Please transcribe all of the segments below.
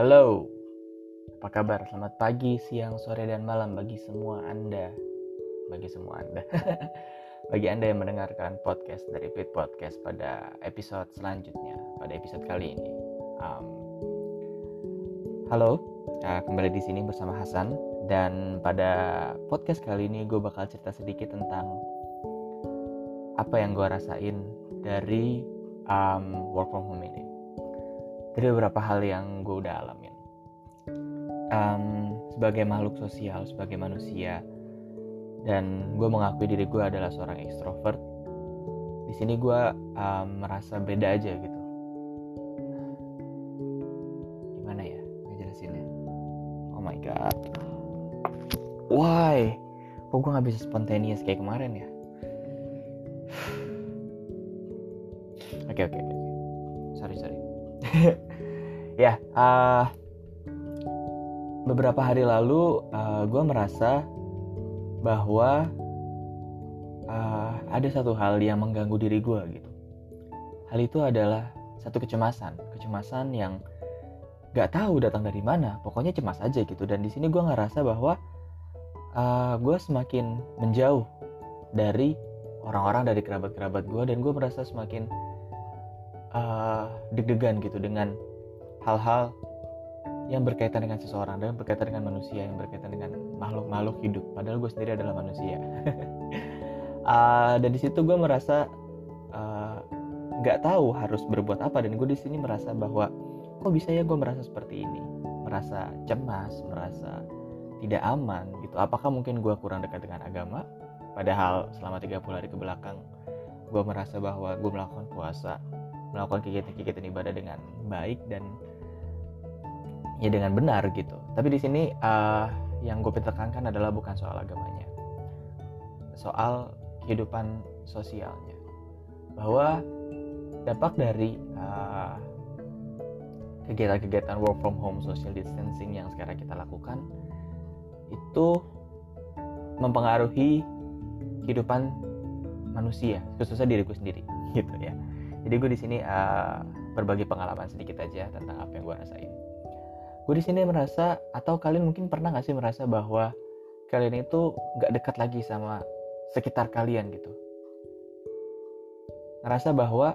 Halo, apa kabar? Selamat pagi, siang, sore, dan malam bagi semua Anda. Bagi semua Anda. bagi Anda yang mendengarkan podcast dari Fit Podcast pada episode selanjutnya, pada episode kali ini. Um, halo, uh, kembali di sini bersama Hasan dan pada podcast kali ini gue bakal cerita sedikit tentang apa yang gue rasain dari um, work from home ini dari beberapa hal yang gue udah alamin. Um, sebagai makhluk sosial sebagai manusia dan gue mengakui diri gue adalah seorang ekstrovert di sini gue um, merasa beda aja gitu. Gimana ya ngejelasinnya? Oh my god. Why? Kok gue nggak bisa spontaneous kayak kemarin ya? Oke oke oke. Sorry sorry ya uh, beberapa hari lalu uh, gue merasa bahwa uh, ada satu hal yang mengganggu diri gue gitu. Hal itu adalah satu kecemasan kecemasan yang gak tahu datang dari mana. Pokoknya cemas aja gitu. Dan di sini gue ngerasa bahwa uh, gue semakin menjauh dari orang-orang dari kerabat-kerabat gue dan gue merasa semakin uh, deg-degan gitu dengan hal-hal yang berkaitan dengan seseorang dan berkaitan dengan manusia yang berkaitan dengan makhluk-makhluk hidup. Padahal gue sendiri adalah manusia. Uh, dan di situ gue merasa nggak uh, tahu harus berbuat apa. Dan gue di sini merasa bahwa kok bisa ya gue merasa seperti ini? Merasa cemas merasa tidak aman gitu. Apakah mungkin gue kurang dekat dengan agama? Padahal selama 30 hari ke belakang gue merasa bahwa gue melakukan puasa melakukan kegiatan-kegiatan ibadah dengan baik dan ya dengan benar gitu. Tapi di sini uh, yang gue tekankan adalah bukan soal agamanya, soal kehidupan sosialnya. Bahwa dampak dari uh, kegiatan-kegiatan work from home, social distancing yang sekarang kita lakukan itu mempengaruhi kehidupan manusia, khususnya diriku sendiri, gitu ya jadi gue di sini uh, berbagi pengalaman sedikit aja tentang apa yang gue rasain gue di sini merasa atau kalian mungkin pernah gak sih merasa bahwa kalian itu gak dekat lagi sama sekitar kalian gitu? Ngerasa bahwa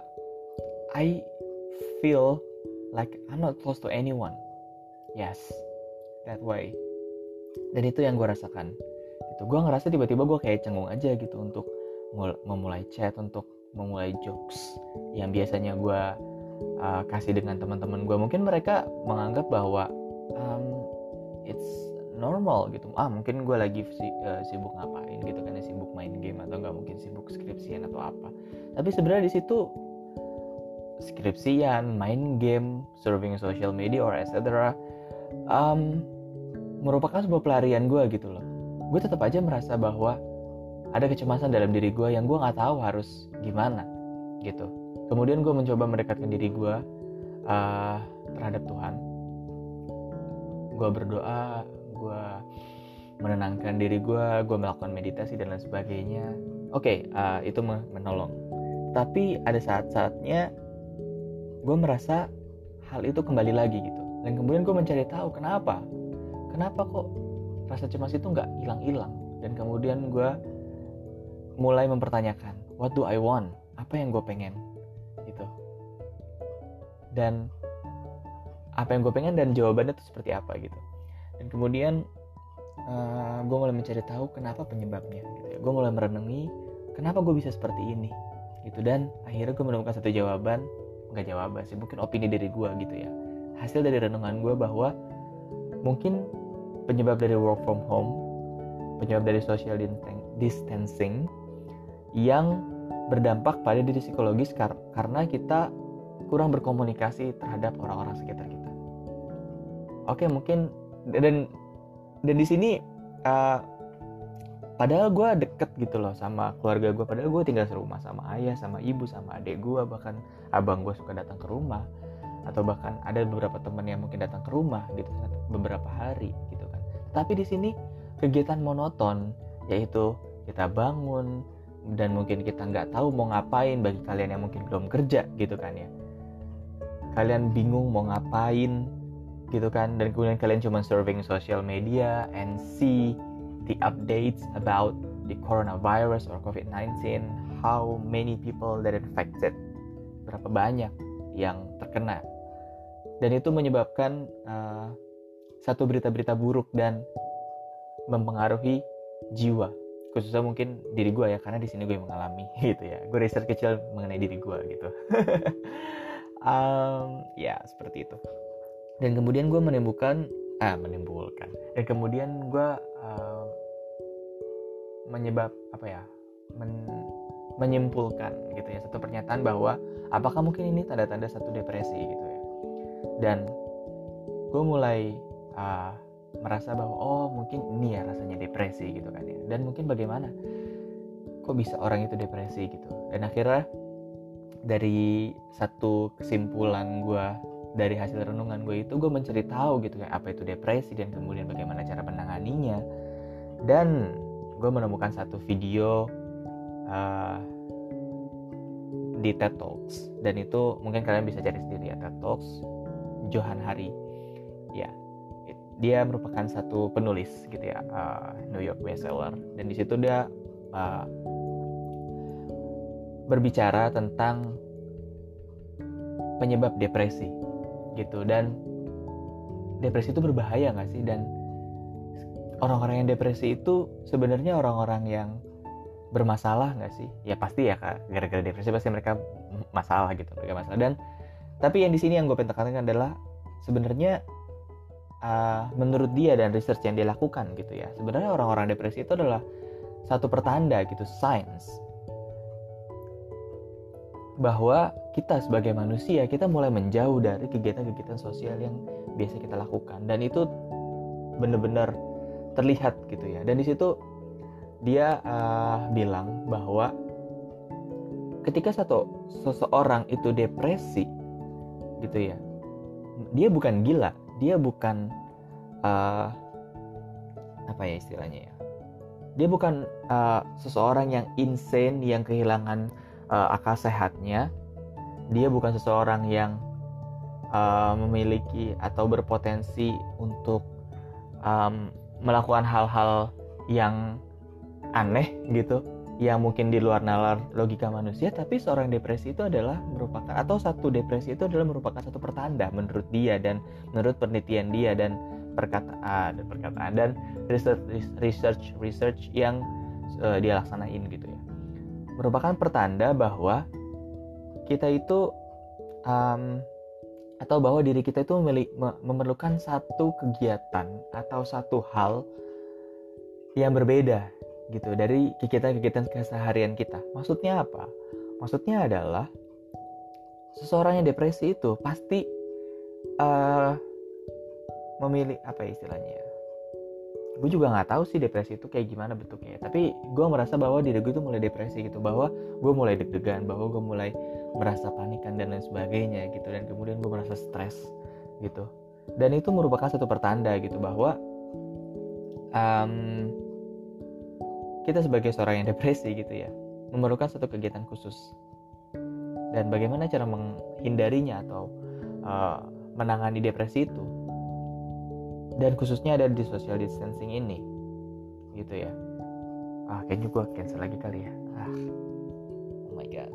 I feel like I'm not close to anyone. Yes that way. Dan itu yang gue rasakan. Itu gue ngerasa tiba-tiba gue kayak cenggung aja gitu untuk memulai chat untuk memulai jokes yang biasanya gue uh, kasih dengan teman-teman gue mungkin mereka menganggap bahwa um, it's normal gitu. Ah mungkin gue lagi si, uh, sibuk ngapain gitu kan sibuk main game atau nggak mungkin sibuk skripsian atau apa. Tapi sebenarnya di situ skripsian main game surfing social media or etc um, merupakan sebuah pelarian gue gitu loh. Gue tetap aja merasa bahwa ada kecemasan dalam diri gue yang gue nggak tahu harus gimana gitu kemudian gue mencoba mendekatkan diri gue uh, terhadap Tuhan. Gue berdoa gue menenangkan diri gue gue melakukan meditasi dan lain sebagainya. Oke okay, uh, itu menolong. Tapi ada saat-saatnya gue merasa hal itu kembali lagi gitu. Dan kemudian gue mencari tahu kenapa. Kenapa kok rasa cemas itu nggak hilang-hilang? Dan kemudian gue mulai mempertanyakan what do I want? Apa yang gue pengen gitu. Dan apa yang gue pengen dan jawabannya itu seperti apa gitu. Dan kemudian uh, eh, gue mulai mencari tahu kenapa penyebabnya gitu ya. Gue mulai merenungi kenapa gue bisa seperti ini gitu. Dan akhirnya gue menemukan satu jawaban nggak jawaban sih mungkin opini dari gue gitu ya. Hasil dari renungan gue bahwa mungkin penyebab dari work from home penyebab dari social distancing yang berdampak pada diri psikologis kar karena kita kurang berkomunikasi terhadap orang-orang sekitar kita. Oke, mungkin dan dan di sini uh, padahal gue deket gitu loh sama keluarga gue padahal gue tinggal serumah sama ayah sama ibu sama adik gue bahkan abang gue suka datang ke rumah. Atau bahkan ada beberapa teman yang mungkin datang ke rumah gitu beberapa hari gitu kan. Tapi di sini kegiatan monoton yaitu kita bangun dan mungkin kita nggak tahu mau ngapain bagi kalian yang mungkin belum kerja gitu kan ya. Kalian bingung mau ngapain gitu kan. Dan kemudian kalian cuma surfing social media and see the updates about the coronavirus or COVID-19 how many people that infected berapa banyak yang terkena. Dan itu menyebabkan uh, satu berita-berita buruk dan mempengaruhi jiwa khususnya mungkin diri gue ya karena di sini gue mengalami gitu ya. Gue riset kecil mengenai diri gue gitu. Um, ya seperti itu. Dan kemudian gue menimbulkan ah menimbulkan. Dan kemudian gue uh, menyebab apa ya men, menyimpulkan gitu ya satu pernyataan bahwa apakah mungkin ini tanda-tanda satu depresi gitu ya. Dan gue mulai uh, merasa bahwa oh mungkin ini ya rasanya depresi gitu kan ya. Dan mungkin bagaimana? Kok bisa orang itu depresi gitu? Dan akhirnya dari satu kesimpulan gue dari hasil renungan gue itu gue mencari tahu gitu ya apa itu depresi dan kemudian bagaimana cara menanganinya. Dan gue menemukan satu video uh, di TED Talks. Dan itu mungkin kalian bisa cari sendiri ya TED Talks Johan Hari. Ya dia merupakan satu penulis gitu ya uh, New York bestseller. Dan di situ dia uh, berbicara tentang penyebab depresi gitu. Dan depresi itu berbahaya nggak sih? Dan orang-orang yang depresi itu sebenarnya orang-orang yang bermasalah nggak sih? Ya pasti ya kak. Gara-gara depresi pasti mereka masalah gitu mereka masalah. Dan tapi yang di sini yang gue pengen adalah sebenarnya uh, menurut dia dan research yang dia lakukan gitu ya. Sebenarnya orang-orang depresi itu adalah satu pertanda gitu science bahwa kita sebagai manusia kita mulai menjauh dari kegiatan-kegiatan sosial yang biasa kita lakukan. Dan itu benar-benar terlihat gitu ya. Dan di situ dia uh, bilang bahwa ketika satu seseorang itu depresi gitu ya dia bukan gila dia bukan uh, apa ya istilahnya ya? Dia bukan uh, seseorang yang insane yang kehilangan uh, akal sehatnya. Dia bukan seseorang yang uh, memiliki atau berpotensi untuk um, melakukan hal-hal yang aneh gitu yang mungkin di luar nalar logika manusia tapi seorang depresi itu adalah merupakan atau satu depresi itu adalah merupakan satu pertanda menurut dia dan menurut penelitian dia dan perkataan dan perkataan dan research research research yang uh, dia laksanain gitu ya. Merupakan pertanda bahwa kita itu um, atau bahwa diri kita itu memerlukan satu kegiatan atau satu hal yang berbeda gitu dari kegiatan-kegiatan keseharian kita. Maksudnya apa? Maksudnya adalah seseorang yang depresi itu pasti uh, memilih apa ya istilahnya ya? Gue juga nggak tahu sih depresi itu kayak gimana bentuknya. Tapi gue merasa bahwa diri gue tuh mulai depresi gitu, bahwa gue mulai deg-degan, bahwa gue mulai merasa panikan dan lain sebagainya gitu, dan kemudian gue merasa stres gitu. Dan itu merupakan satu pertanda gitu bahwa um, kita sebagai seorang yang depresi gitu ya memerlukan satu kegiatan khusus. Dan bagaimana cara menghindarinya atau uh, menangani depresi itu? Dan khususnya ada di social distancing ini gitu ya. Ah kayaknya gue cancel lagi kali ya. Ah. Oh my god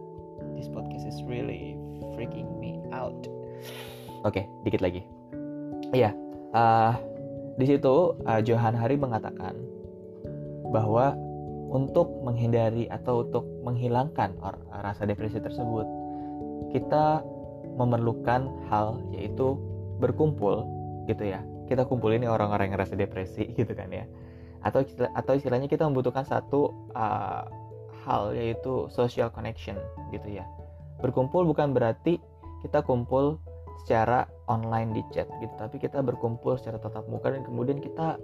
this podcast is really freaking me out. Oke okay, dikit lagi. Iya uh, di situ uh, Johan Hari mengatakan bahwa untuk menghindari atau untuk menghilangkan rasa depresi tersebut. Kita memerlukan hal yaitu berkumpul gitu ya. Kita kumpul ini orang-orang yang rasa depresi gitu kan ya. Atau atau istilahnya kita membutuhkan satu uh, hal yaitu social connection gitu ya. Berkumpul bukan berarti kita kumpul secara online di chat gitu tapi kita berkumpul secara tatap muka dan kemudian kita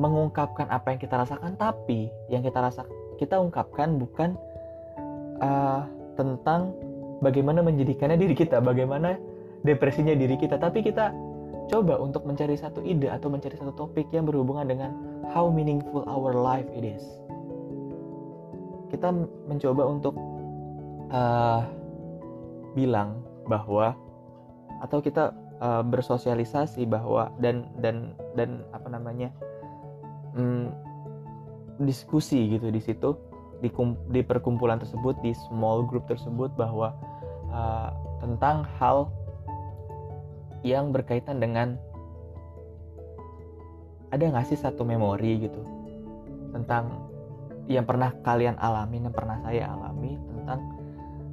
mengungkapkan apa yang kita rasakan tapi yang kita rasa kita ungkapkan bukan uh, tentang bagaimana menjadikannya diri kita bagaimana depresinya diri kita. Tapi kita coba untuk mencari satu ide atau mencari satu topik yang berhubungan dengan how meaningful our life it is. Kita mencoba untuk uh, bilang bahwa atau kita uh, bersosialisasi bahwa dan dan dan apa namanya um, diskusi gitu di situ di, di perkumpulan tersebut di small group tersebut bahwa uh, tentang hal yang berkaitan dengan ada nggak sih satu memori gitu tentang yang pernah kalian alami yang pernah saya alami tentang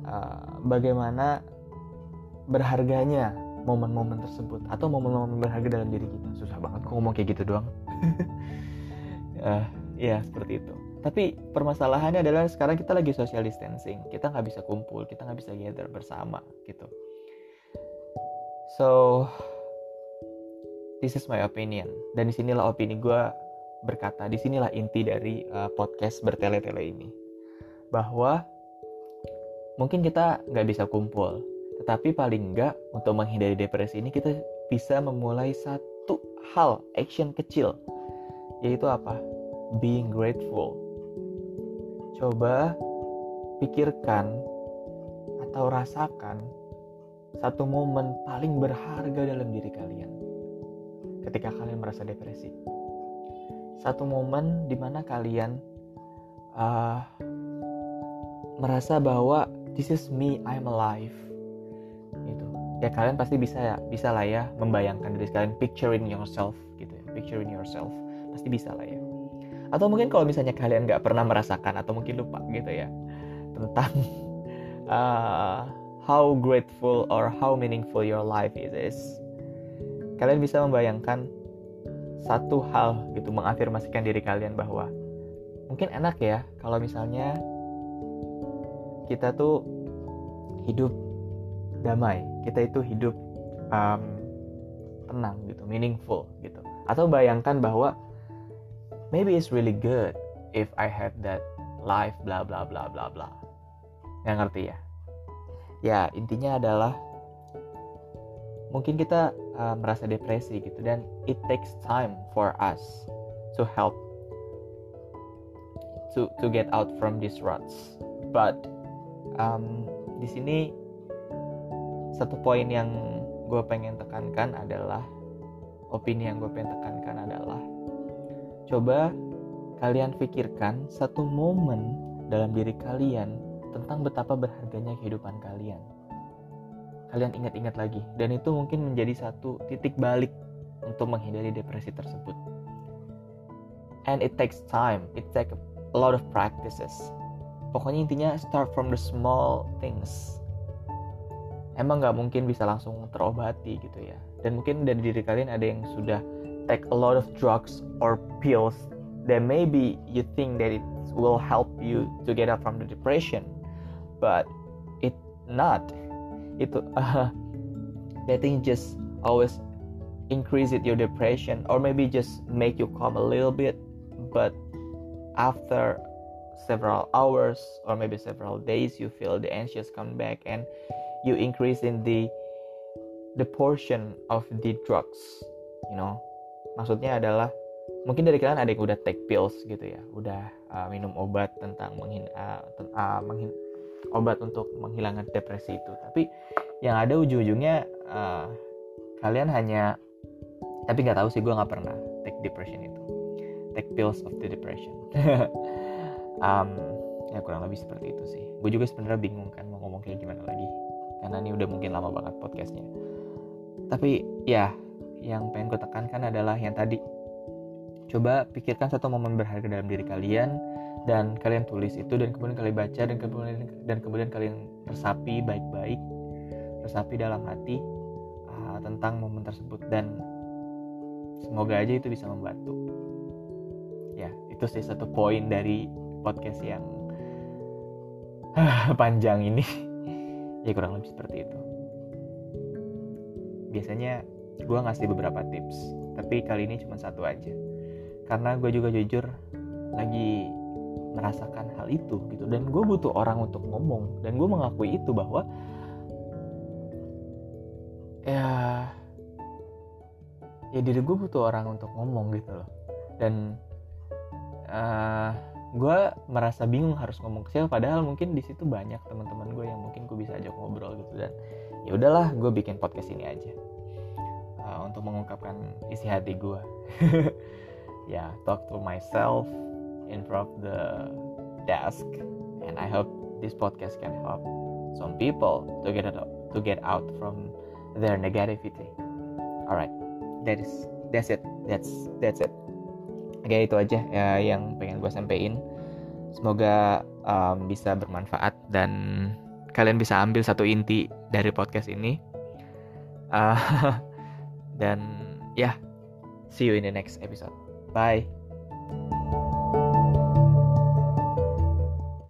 uh, bagaimana berharganya momen-momen tersebut atau momen-momen berharga dalam diri kita. Susah banget kok ngomong kayak gitu doang uh, ya seperti itu. Tapi permasalahannya adalah sekarang kita lagi social distancing. Kita nggak bisa kumpul kita nggak bisa gather bersama gitu. So this is my opinion. Dan di sinilah opini gue berkata, di sinilah inti dari uh, podcast bertele-tele ini. Bahwa mungkin kita nggak bisa kumpul, tetapi paling nggak untuk menghindari depresi ini kita bisa memulai satu hal, action kecil, yaitu apa? Being grateful. Coba pikirkan atau rasakan satu momen paling berharga dalam diri kalian ketika kalian merasa depresi. Satu momen di mana kalian uh, merasa bahwa this is me I'm alive. Gitu. Ya kalian pasti bisa ya bisa lah ya membayangkan diri kalian picturing yourself gitu ya picturing yourself. Pasti bisa lah ya atau mungkin kalau misalnya kalian nggak pernah merasakan atau mungkin lupa gitu ya tentang uh, how grateful or how meaningful your life is kalian bisa membayangkan satu hal gitu mengafirmasikan diri kalian bahwa mungkin enak ya kalau misalnya kita tuh hidup damai kita itu hidup um, tenang gitu meaningful gitu. Atau bayangkan bahwa maybe it's really good if I have that life bla bla bla bla bla. Nggak ngerti ya? Ya intinya adalah mungkin kita uh, merasa depresi gitu dan it takes time for us to help to to get out from these ruts. But um, di sini satu poin yang gue pengen tekankan adalah opini yang gue pengen tekankan adalah coba kalian pikirkan satu momen dalam diri kalian tentang betapa berharganya kehidupan kalian. Kalian ingat-ingat lagi dan itu mungkin menjadi satu titik balik untuk menghindari depresi tersebut. And it takes time. It takes a lot of practices. Pokoknya intinya start from the small things. Emang nggak mungkin bisa langsung terobati gitu ya. Dan mungkin dari diri kalian ada yang sudah take a lot of drugs or pills that maybe you think that it will help you to get out from the depression but it not. It uh, that thing just always increase your depression or maybe just make you calm a little bit but after several hours or maybe several days you feel the anxious come back and you increase in the the portion of the drugs you know maksudnya adalah mungkin dari kalian ada yang udah take pills gitu ya udah uh, minum obat tentang menghin uh, uh, obat untuk menghilangkan depresi itu. Tapi yang ada ujung-ujungnya uh, kalian hanya tapi nggak tahu sih gue nggak pernah take depression itu. Take pills of the depression. Um, ya kurang lebih seperti itu sih. Gue juga sebenarnya bingung kan mau ngomong kayak gimana lagi. Karena ini udah mungkin lama banget podcastnya. Tapi ya yang pengen gue tekankan adalah yang tadi. Coba pikirkan satu momen berharga dalam diri kalian dan kalian tulis itu dan kemudian kalian baca dan kemudian dan kemudian kalian resapi baik-baik resapi dalam hati uh, tentang momen tersebut dan semoga aja itu bisa membantu. Ya itu sih satu poin dari podcast yang panjang ini. Ya kurang lebih seperti itu. Biasanya gue ngasih beberapa tips tapi kali ini cuma satu aja. Karena gue juga jujur lagi merasakan hal itu gitu. Dan gue butuh orang untuk ngomong dan gue mengakui itu bahwa ya ya diri gue butuh orang untuk ngomong gitu loh. Dan uh, eh, gue merasa bingung harus ngomong ke siapa padahal mungkin di situ banyak teman-teman gue yang mungkin gue bisa ajak ngobrol gitu. Dan ya udahlah gue bikin podcast ini aja uh, untuk mengungkapkan isi hati gue ya yeah, talk to myself in front of the desk and I hope this podcast can help some people to get out, to get out from their negativity. Alright that is that's it. That's that's it. Oke itu aja ya yang pengen gue sampein. Semoga um, bisa bermanfaat dan kalian bisa ambil satu inti dari podcast ini. Uh, dan ya yeah, see you in the next episode. Bye